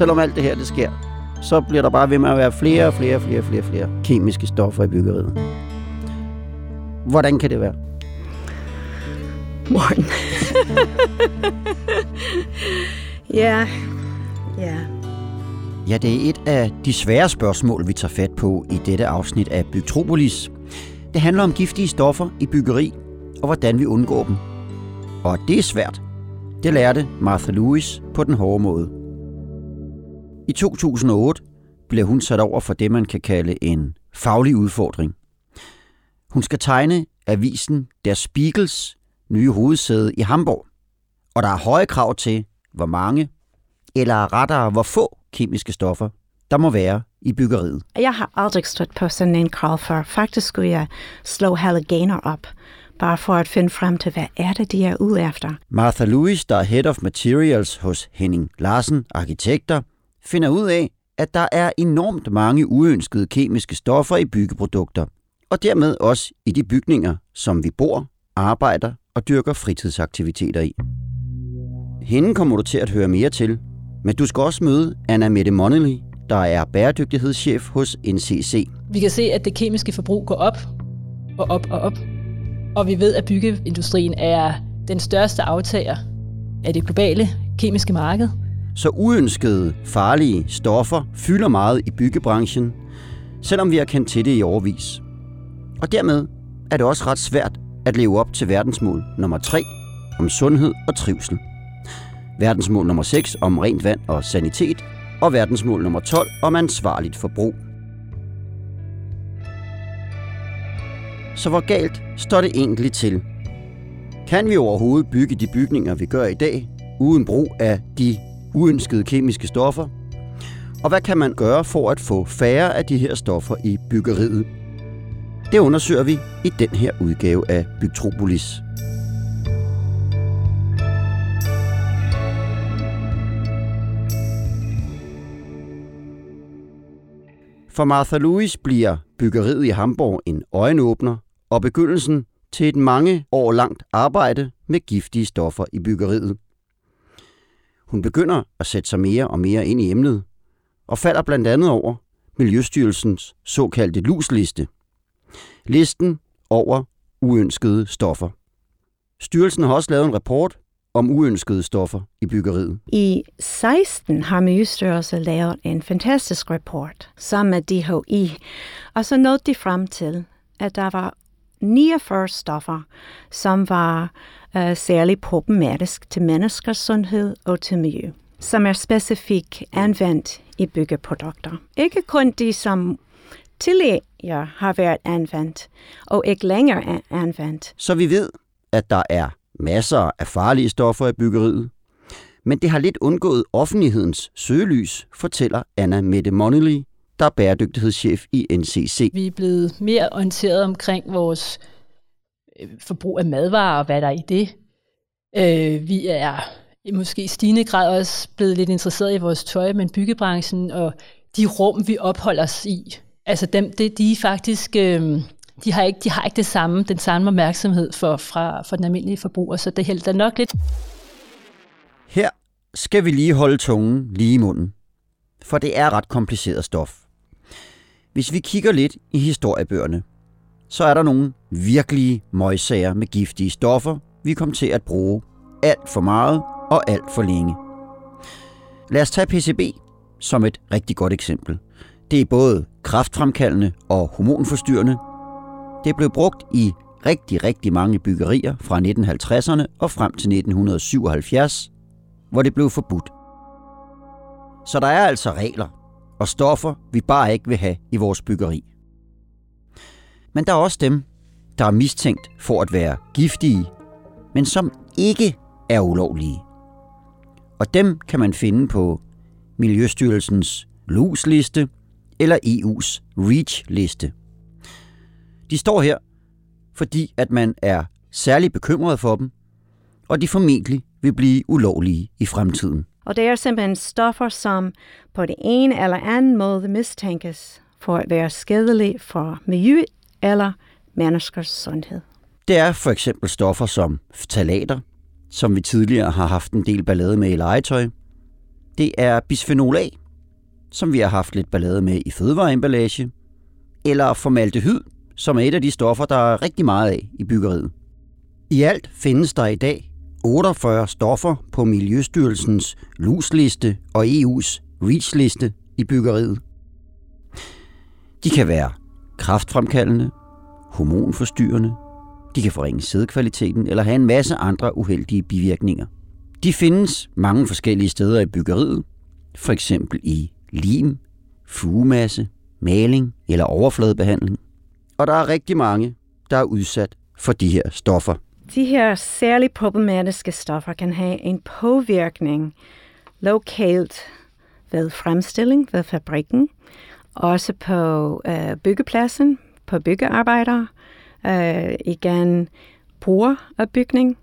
selvom alt det her det sker, så bliver der bare ved med at være flere og flere og flere og flere, flere kemiske stoffer i byggeriet. Hvordan kan det være? Morten. ja, ja. Ja, det er et af de svære spørgsmål, vi tager fat på i dette afsnit af Bygtropolis. Det handler om giftige stoffer i byggeri, og hvordan vi undgår dem. Og det er svært. Det lærte Martha Lewis på den hårde måde. I 2008 blev hun sat over for det, man kan kalde en faglig udfordring. Hun skal tegne avisen Der Spiegels nye hovedsæde i Hamburg. Og der er høje krav til, hvor mange, eller rettere hvor få kemiske stoffer, der må være i byggeriet. Jeg har aldrig stødt på sådan en krav før. Faktisk skulle jeg slå halogener op, bare for at finde frem til, hvad er det, de er ude efter. Martha Lewis, der er Head of Materials hos Henning Larsen Arkitekter, finder ud af, at der er enormt mange uønskede kemiske stoffer i byggeprodukter, og dermed også i de bygninger, som vi bor, arbejder og dyrker fritidsaktiviteter i. Hende kommer du til at høre mere til, men du skal også møde Anna Mette Monnelly, der er bæredygtighedschef hos NCC. Vi kan se, at det kemiske forbrug går op og op og op. Og vi ved, at byggeindustrien er den største aftager af det globale kemiske marked. Så uønskede, farlige stoffer fylder meget i byggebranchen, selvom vi har kendt til det i overvis. Og dermed er det også ret svært at leve op til verdensmål nummer 3 om sundhed og trivsel. Verdensmål nummer 6 om rent vand og sanitet, og verdensmål nummer 12 om ansvarligt forbrug. Så hvor galt står det egentlig til? Kan vi overhovedet bygge de bygninger, vi gør i dag, uden brug af de uønskede kemiske stoffer? Og hvad kan man gøre for at få færre af de her stoffer i byggeriet? Det undersøger vi i den her udgave af Bygtropolis. For Martha Lewis bliver byggeriet i Hamburg en øjenåbner og begyndelsen til et mange år langt arbejde med giftige stoffer i byggeriet. Hun begynder at sætte sig mere og mere ind i emnet, og falder blandt andet over Miljøstyrelsens såkaldte lusliste. Listen over uønskede stoffer. Styrelsen har også lavet en rapport om uønskede stoffer i byggeriet. I 16 har Miljøstyrelsen lavet en fantastisk rapport sammen med DHI, og så nåede de frem til, at der var 49 stoffer, som var uh, særligt problematisk til menneskers sundhed og til miljø, som er specifikt anvendt i byggeprodukter. Ikke kun de, som tidligere har været anvendt, og ikke længere er anvendt. Så vi ved, at der er masser af farlige stoffer i byggeriet, men det har lidt undgået offentlighedens søgelys, fortæller Anna Mette Monnelly, der er bæredygtighedschef i NCC. Vi er blevet mere orienteret omkring vores øh, forbrug af madvarer og hvad der er i det. Øh, vi er i måske stigende grad også blevet lidt interesseret i vores tøj, men byggebranchen og de rum, vi opholder os i. Altså dem, det, de er faktisk... Øh, de har ikke, de har ikke det samme, den samme opmærksomhed for, fra, for den almindelige forbruger, så det hælder nok lidt. Her skal vi lige holde tungen lige i munden, for det er ret kompliceret stof. Hvis vi kigger lidt i historiebøgerne, så er der nogle virkelige møgsager med giftige stoffer, vi kom til at bruge alt for meget og alt for længe. Lad os tage PCB som et rigtig godt eksempel. Det er både kraftfremkaldende og hormonforstyrrende, det blev brugt i rigtig, rigtig mange byggerier fra 1950'erne og frem til 1977, hvor det blev forbudt. Så der er altså regler og stoffer, vi bare ikke vil have i vores byggeri. Men der er også dem, der er mistænkt for at være giftige, men som ikke er ulovlige. Og dem kan man finde på Miljøstyrelsens LUS-liste eller EU's REACH-liste. De står her, fordi at man er særlig bekymret for dem, og de formentlig vil blive ulovlige i fremtiden. Og det er simpelthen stoffer, som på det ene eller anden måde mistænkes for at være skadelige for miljø eller menneskers sundhed. Det er for eksempel stoffer som ftalater, som vi tidligere har haft en del ballade med i legetøj. Det er bisphenol A, som vi har haft lidt ballade med i fødevareemballage, eller formaldehyd, som er et af de stoffer, der er rigtig meget af i byggeriet. I alt findes der i dag 48 stoffer på Miljøstyrelsens lusliste og EU's REACH-liste i byggeriet. De kan være kraftfremkaldende, hormonforstyrrende, de kan forringe sædkvaliteten eller have en masse andre uheldige bivirkninger. De findes mange forskellige steder i byggeriet, for eksempel i lim, fugemasse, maling eller overfladebehandling. Og der er rigtig mange, der er udsat for de her stoffer. De her særligt problematiske stoffer kan have en påvirkning lokalt ved fremstilling ved fabrikken, også på øh, byggepladsen, på byggearbejdere, øh, igen bruger af bygning,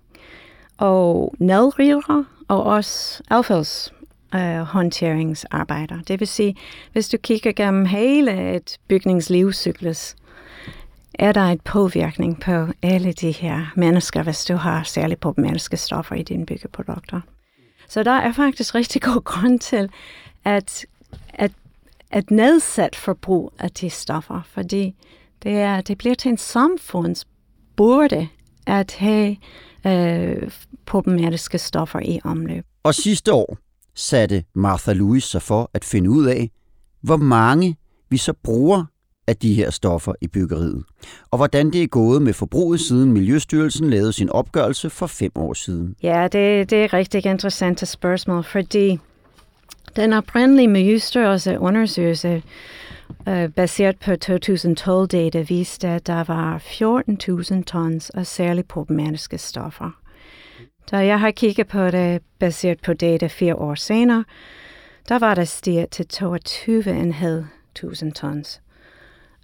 og nedriver, og også affalds øh, håndteringsarbejder. Det vil sige, hvis du kigger gennem hele et bygningslivscyklus, er der et påvirkning på alle de her mennesker, hvis du har særligt problematiske stoffer i dine byggeprodukter. Så der er faktisk rigtig god grund til at, at, at nedsætte forbrug af de stoffer, fordi det, er, det bliver til en samfundsburde at have øh, problematiske stoffer i omløb. Og sidste år satte Martha Lewis sig for at finde ud af, hvor mange vi så bruger af de her stoffer i byggeriet, og hvordan det er gået med forbruget siden Miljøstyrelsen lavede sin opgørelse for fem år siden. Ja, det, det er rigtig interessant spørgsmål, fordi den oprindelige Miljøstyrelse undersøgelse øh, baseret på 2012-data viste, at der var 14.000 tons af særligt problematiske stoffer. Da jeg har kigget på det baseret på data fire år senere, der var der stiget til 22.500 tons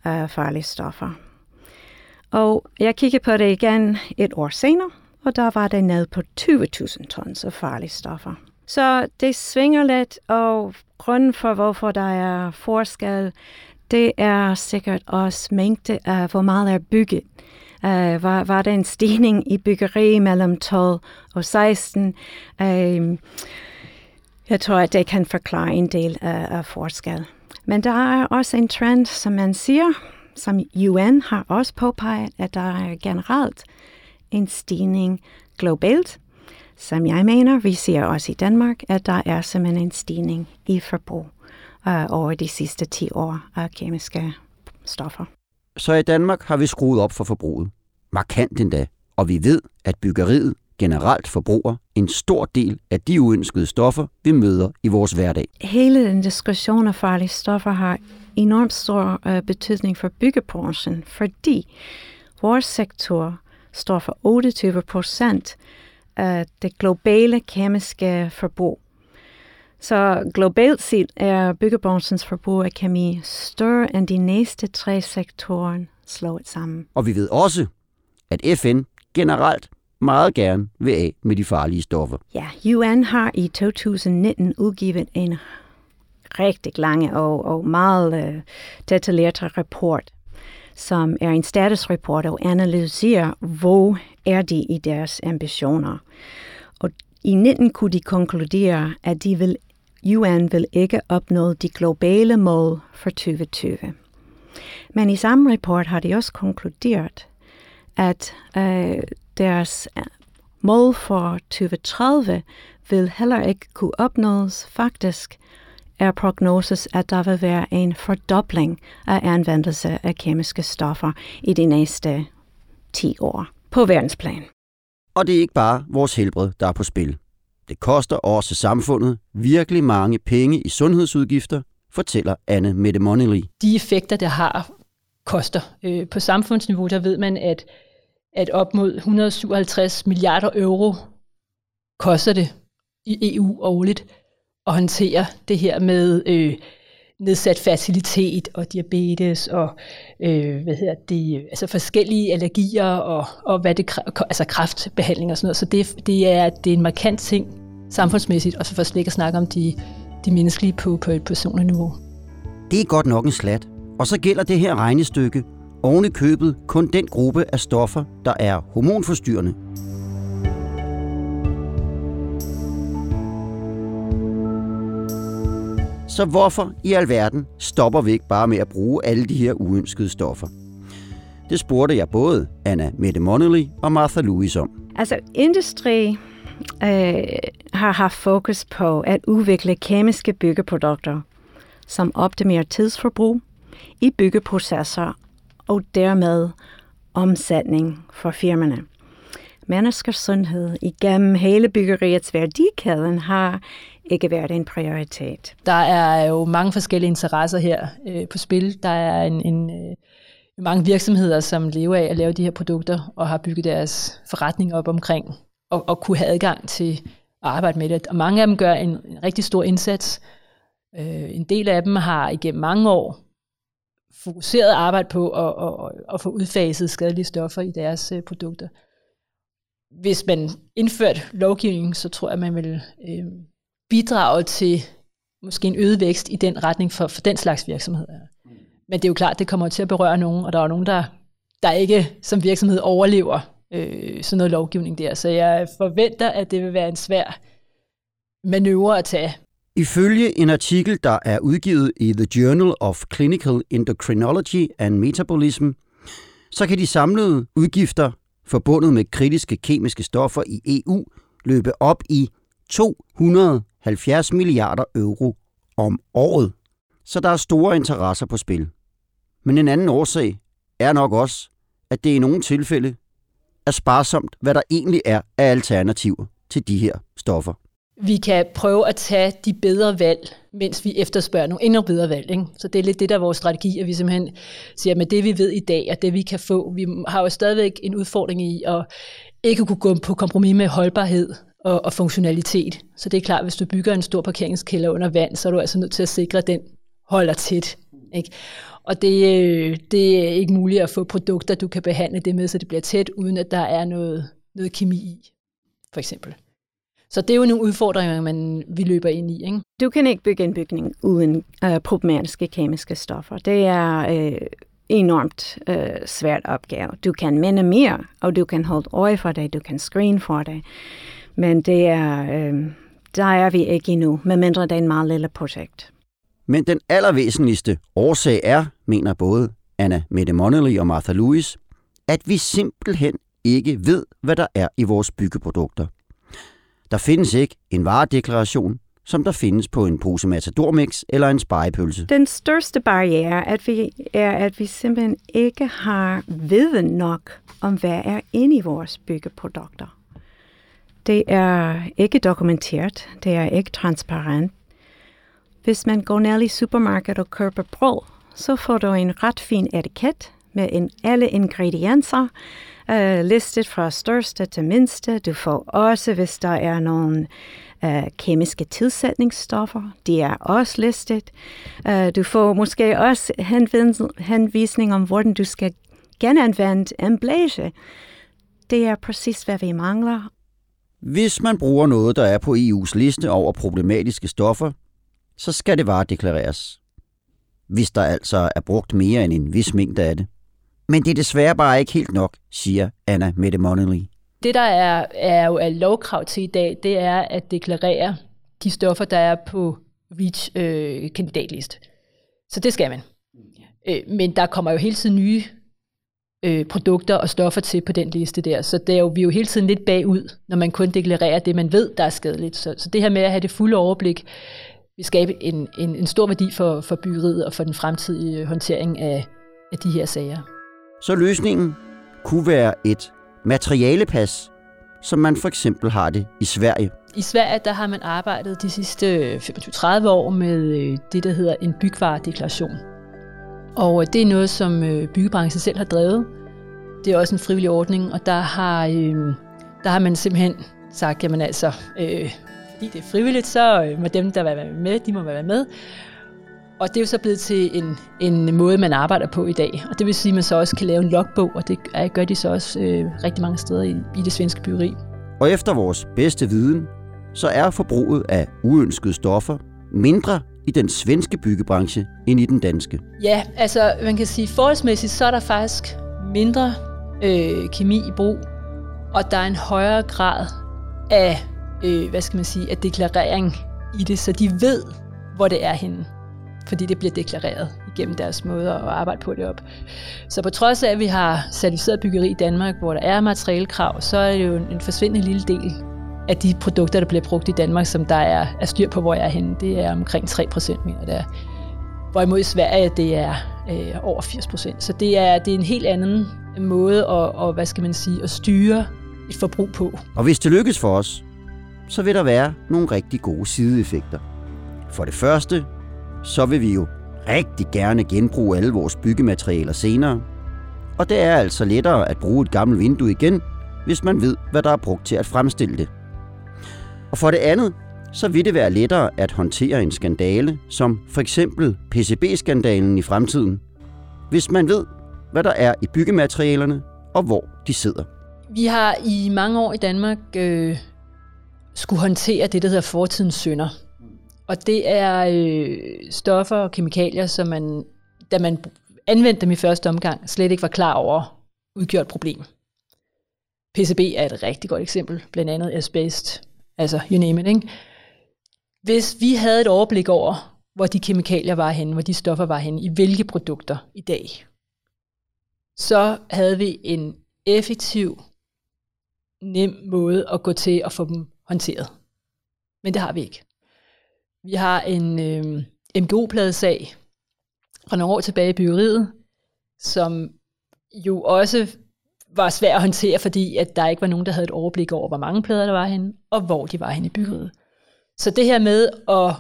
af farlige stoffer. Og jeg kiggede på det igen et år senere, og der var det ned på 20.000 tons af farlige stoffer. Så det svinger lidt, og grunden for, hvorfor der er forskel, det er sikkert også mængde af, hvor meget er bygget. Uh, var, var der en stigning i byggeri mellem 12 og 16? Uh, øh, jeg tror, at det kan forklare en del af, af forskel. Men der er også en trend, som man siger, som UN har også påpeget, at der er generelt en stigning globalt, som jeg mener, vi ser også i Danmark, at der er simpelthen en stigning i forbrug øh, over de sidste 10 år af kemiske stoffer. Så i Danmark har vi skruet op for forbruget. Markant endda. Og vi ved, at byggeriet generelt forbruger en stor del af de uønskede stoffer, vi møder i vores hverdag. Hele den diskussion af farlige stoffer har enormt stor uh, betydning for byggebranchen, fordi vores sektor står for 28 procent af det globale kemiske forbrug. Så globalt set er byggebranchens forbrug af kemi større end de næste tre sektorer slået sammen. Og vi ved også, at FN generelt meget gerne vil af med de farlige stoffer. Ja, UN har i 2019 udgivet en rigtig lang og, og meget uh, detaljeret rapport, som er en statusrapport og analyserer, hvor er de i deres ambitioner. Og i 19 kunne de konkludere, at de vil, UN vil ikke opnå de globale mål for 2020. Men i samme rapport har de også konkluderet, at øh, deres mål for 2030 vil heller ikke kunne opnås. Faktisk er prognoses, at der vil være en fordobling af anvendelse af kemiske stoffer i de næste 10 år på verdensplan. Og det er ikke bare vores helbred, der er på spil. Det koster også samfundet virkelig mange penge i sundhedsudgifter, fortæller Anne Mette Monelli. De effekter, det har, koster. Øh, på samfundsniveau, der ved man, at, at op mod 157 milliarder euro koster det i EU årligt at håndtere det her med øh, nedsat facilitet og diabetes og øh, hvad hedder det, altså forskellige allergier og, og hvad det, altså kraftbehandling og sådan noget. Så det, det, er, det er en markant ting samfundsmæssigt, og så for slet ikke at snakke om de, de menneskelige på, på et personligt niveau. Det er godt nok en slat. Og så gælder det her regnestykke oven i købet kun den gruppe af stoffer, der er hormonforstyrrende. Så hvorfor i alverden stopper vi ikke bare med at bruge alle de her uønskede stoffer? Det spurgte jeg både Anna Mette Monelly og Martha Lewis om. Altså, industri øh, har haft fokus på at udvikle kemiske byggeprodukter, som optimerer tidsforbrug i byggeprocesser og dermed omsætning for firmaerne. Menneskers sundhed igennem hele byggeriets værdikæden har ikke været en prioritet. Der er jo mange forskellige interesser her øh, på spil. Der er en, en, øh, mange virksomheder, som lever af at lave de her produkter og har bygget deres forretning op omkring og, og kunne have adgang til at arbejde med det. Og mange af dem gør en, en rigtig stor indsats. Øh, en del af dem har igennem mange år fokuseret arbejde på at, at, at, at få udfaset skadelige stoffer i deres øh, produkter. Hvis man indførte lovgivning, så tror jeg, at man vil øh, bidrage til måske en øget vækst i den retning for, for den slags virksomheder. Men det er jo klart, det kommer til at berøre nogen, og der er nogen, der, der ikke som virksomhed overlever øh, sådan noget lovgivning der. Så jeg forventer, at det vil være en svær manøvre at tage. Ifølge en artikel, der er udgivet i The Journal of Clinical Endocrinology and Metabolism, så kan de samlede udgifter forbundet med kritiske kemiske stoffer i EU løbe op i 270 milliarder euro om året. Så der er store interesser på spil. Men en anden årsag er nok også, at det i nogle tilfælde er sparsomt, hvad der egentlig er af alternativer til de her stoffer. Vi kan prøve at tage de bedre valg, mens vi efterspørger nogle endnu bedre valg. Ikke? Så det er lidt det, der er vores strategi, at vi simpelthen siger, med det vi ved i dag, og det vi kan få, vi har jo stadigvæk en udfordring i at ikke kunne gå på kompromis med holdbarhed og, og funktionalitet. Så det er klart, hvis du bygger en stor parkeringskælder under vand, så er du altså nødt til at sikre, at den holder tæt. Ikke? Og det, øh, det er ikke muligt at få produkter, du kan behandle det med, så det bliver tæt, uden at der er noget, noget kemi i, for eksempel. Så det er jo nogle udfordringer, man, vi løber ind i. Ikke? Du kan ikke bygge en bygning uden uh, problematiske kemiske stoffer. Det er uh, enormt uh, svært opgave. Du kan minimere, og du kan holde øje for det, du kan screen for det. Men det er, uh, der er vi ikke endnu, medmindre det er en meget lille projekt. Men den allervæsentligste årsag er, mener både Anna Mette Monelly og Martha Lewis, at vi simpelthen ikke ved, hvad der er i vores byggeprodukter. Der findes ikke en varedeklaration, som der findes på en pose matadormix eller en spejepølse. Den største barriere at vi, er, at vi simpelthen ikke har viden nok om, hvad er inde i vores byggeprodukter. Det er ikke dokumenteret, det er ikke transparent, hvis man går ned i supermarkedet og køber brød, så får du en ret fin etiket med en, alle ingredienser, uh, listet fra største til mindste. Du får også, hvis der er nogle uh, kemiske tilsætningsstoffer, de er også listet. Uh, du får måske også henvisning om, hvordan du skal genanvende emballage. Det er præcis, hvad vi mangler. Hvis man bruger noget, der er på EU's liste over problematiske stoffer, så skal det varedeklareres. Hvis der altså er brugt mere end en vis mængde af det. Men det er desværre bare ikke helt nok, siger Anna Mette Monnelly. Det, der er, er jo er lovkrav til i dag, det er at deklarere de stoffer, der er på REACH-kandidatliste. Øh, så det skal man. Øh, men der kommer jo hele tiden nye øh, produkter og stoffer til på den liste der. Så det er jo, vi er jo hele tiden lidt bagud, når man kun deklarerer det, man ved, der er skadeligt. Så, så det her med at have det fulde overblik, vil skabe en, en, en stor værdi for, for byggeriet og for den fremtidige håndtering af, af de her sager. Så løsningen kunne være et materialepas, som man for eksempel har det i Sverige. I Sverige der har man arbejdet de sidste øh, 25-30 år med øh, det, der hedder en bygvaredeklaration. Og øh, det er noget, som byggebranchen selv har drevet. Det er også en frivillig ordning, og der har, der har man simpelthen sagt, jamen altså, øh, fordi det er frivilligt, så øh, må dem, der vil være med, de må være med. Og det er jo så blevet til en, en måde, man arbejder på i dag. Og det vil sige, at man så også kan lave en logbog, og det gør de så også øh, rigtig mange steder i, i det svenske byggeri. Og efter vores bedste viden, så er forbruget af uønskede stoffer mindre i den svenske byggebranche end i den danske. Ja, altså man kan sige, forholdsmæssigt så er der faktisk mindre øh, kemi i brug, og der er en højere grad af øh, hvad skal man sige, af deklarering i det, så de ved, hvor det er henne. Fordi det bliver deklareret igennem deres måde at arbejde på det op. Så på trods af, at vi har certificeret byggeri i Danmark, hvor der er materialekrav, så er det jo en forsvindende lille del af de produkter, der bliver brugt i Danmark, som der er, er styr på, hvor jeg er henne. Det er omkring 3 procent, mener det er. Hvorimod i Sverige, det er øh, over 80 procent. Så det er, det er en helt anden måde at, og, hvad skal man sige, at styre et forbrug på. Og hvis det lykkes for os, så vil der være nogle rigtig gode sideeffekter. For det første, så vil vi jo rigtig gerne genbruge alle vores byggematerialer senere. Og det er altså lettere at bruge et gammelt vindue igen, hvis man ved, hvad der er brugt til at fremstille det. Og for det andet, så vil det være lettere at håndtere en skandale, som for eksempel PCB-skandalen i fremtiden, hvis man ved, hvad der er i byggematerialerne og hvor de sidder. Vi har i mange år i Danmark øh, skulle håndtere det, der hedder fortidens synder. Og det er øh, stoffer og kemikalier, som man, da man anvendte dem i første omgang, slet ikke var klar over udgjort problem. PCB er et rigtig godt eksempel, blandt andet asbest, altså you name it, ikke? Hvis vi havde et overblik over, hvor de kemikalier var henne, hvor de stoffer var henne, i hvilke produkter i dag, så havde vi en effektiv, nem måde at gå til at få dem håndteret. Men det har vi ikke. Vi har en øh, MGO-pladesag fra nogle år tilbage i byggeriet, som jo også var svær at håndtere, fordi at der ikke var nogen, der havde et overblik over, hvor mange plader der var henne, og hvor de var henne i byggeriet. Så det her med at,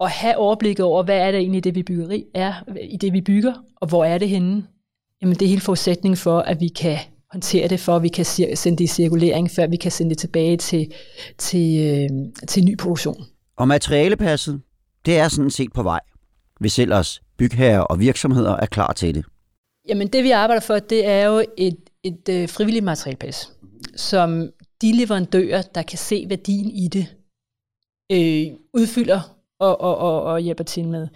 at have overblik over, hvad er det egentlig det, vi byggeri er, i det, vi bygger, og hvor er det henne, jamen det er helt forudsætningen for, at vi kan håndtere det, for at vi kan sende det i cirkulering, før vi kan sende det tilbage til, til, øhm, til ny produktion. Og materialepasset, det er sådan set på vej, hvis ellers bygherrer og virksomheder er klar til det. Jamen det vi arbejder for, det er jo et, et øh, frivilligt materialpas, som de leverandører, der kan se værdien i det, øh, udfylder og, og, og, og hjælper til med.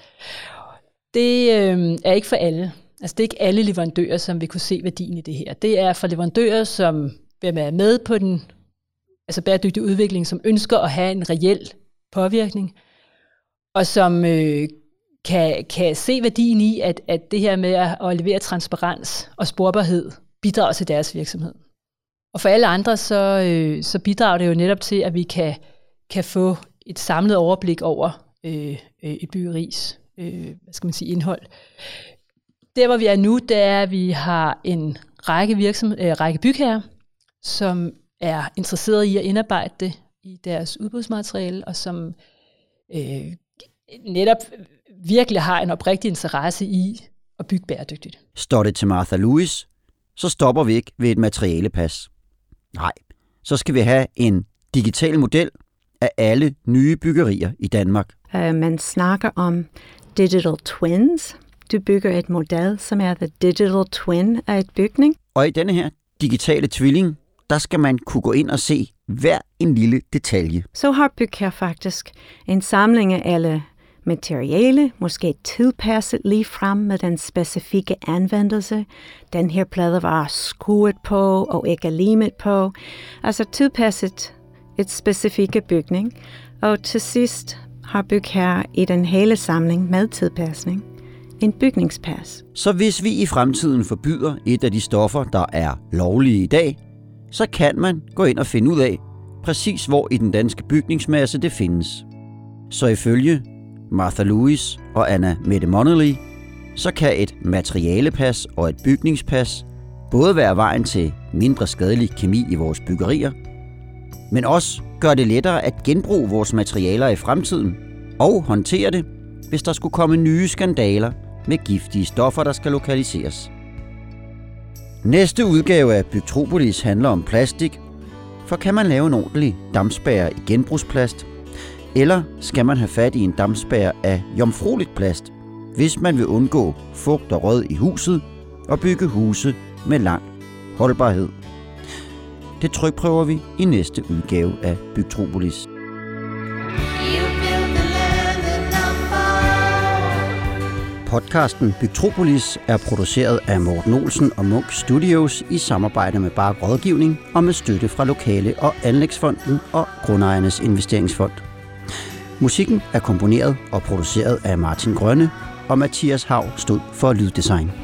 Det øh, er ikke for alle. Altså det er ikke alle leverandører, som vil kunne se værdien i det her. Det er for leverandører, som vil være med på den altså bæredygtige udvikling, som ønsker at have en reel påvirkning, og som øh, kan, kan se værdien i, at, at det her med at, at levere transparens og sporbarhed bidrager til deres virksomhed. Og for alle andre, så, øh, så bidrager det jo netop til, at vi kan, kan få et samlet overblik over øh, øh, et byggeris øh, hvad skal man sige, indhold. Der, hvor vi er nu, det er, at vi har en række, virksom, øh, række bygherrer, som er interesseret i at indarbejde det i deres udbudsmateriale, og som øh, netop virkelig har en oprigtig interesse i at bygge bæredygtigt. Står det til Martha Lewis, så stopper vi ikke ved et materialepas. Nej, så skal vi have en digital model af alle nye byggerier i Danmark. Uh, man snakker om digital twins. Du bygger et model, som er the digital twin af et bygning. Og i denne her digitale tvilling, der skal man kunne gå ind og se hver en lille detalje. Så har bygger faktisk en samling af alle materiale, måske tilpasset lige frem med den specifikke anvendelse. Den her plade var skuet på og ikke limet på. Altså tilpasset et specifikke bygning. Og til sidst har bygherre i den hele samling med tilpasning en bygningspas. Så hvis vi i fremtiden forbyder et af de stoffer, der er lovlige i dag, så kan man gå ind og finde ud af, præcis hvor i den danske bygningsmasse det findes. Så ifølge Martha Lewis og Anna Mette Monnelly, så kan et materialepas og et bygningspas både være vejen til mindre skadelig kemi i vores byggerier, men også gøre det lettere at genbruge vores materialer i fremtiden og håndtere det, hvis der skulle komme nye skandaler med giftige stoffer, der skal lokaliseres. Næste udgave af Bygtropolis handler om plastik, for kan man lave en ordentlig dampspærre i genbrugsplast, eller skal man have fat i en dampspærre af jomfrueligt plast, hvis man vil undgå fugt og rød i huset og bygge huse med lang holdbarhed. Det trykprøver vi i næste udgave af Bygtropolis. Podcasten Bygtropolis er produceret af Morten Olsen og Munk Studios i samarbejde med Bark Rådgivning og med støtte fra Lokale- og Anlægsfonden og Grundejernes Investeringsfond. Musikken er komponeret og produceret af Martin Grønne, og Mathias Hav stod for lyddesign.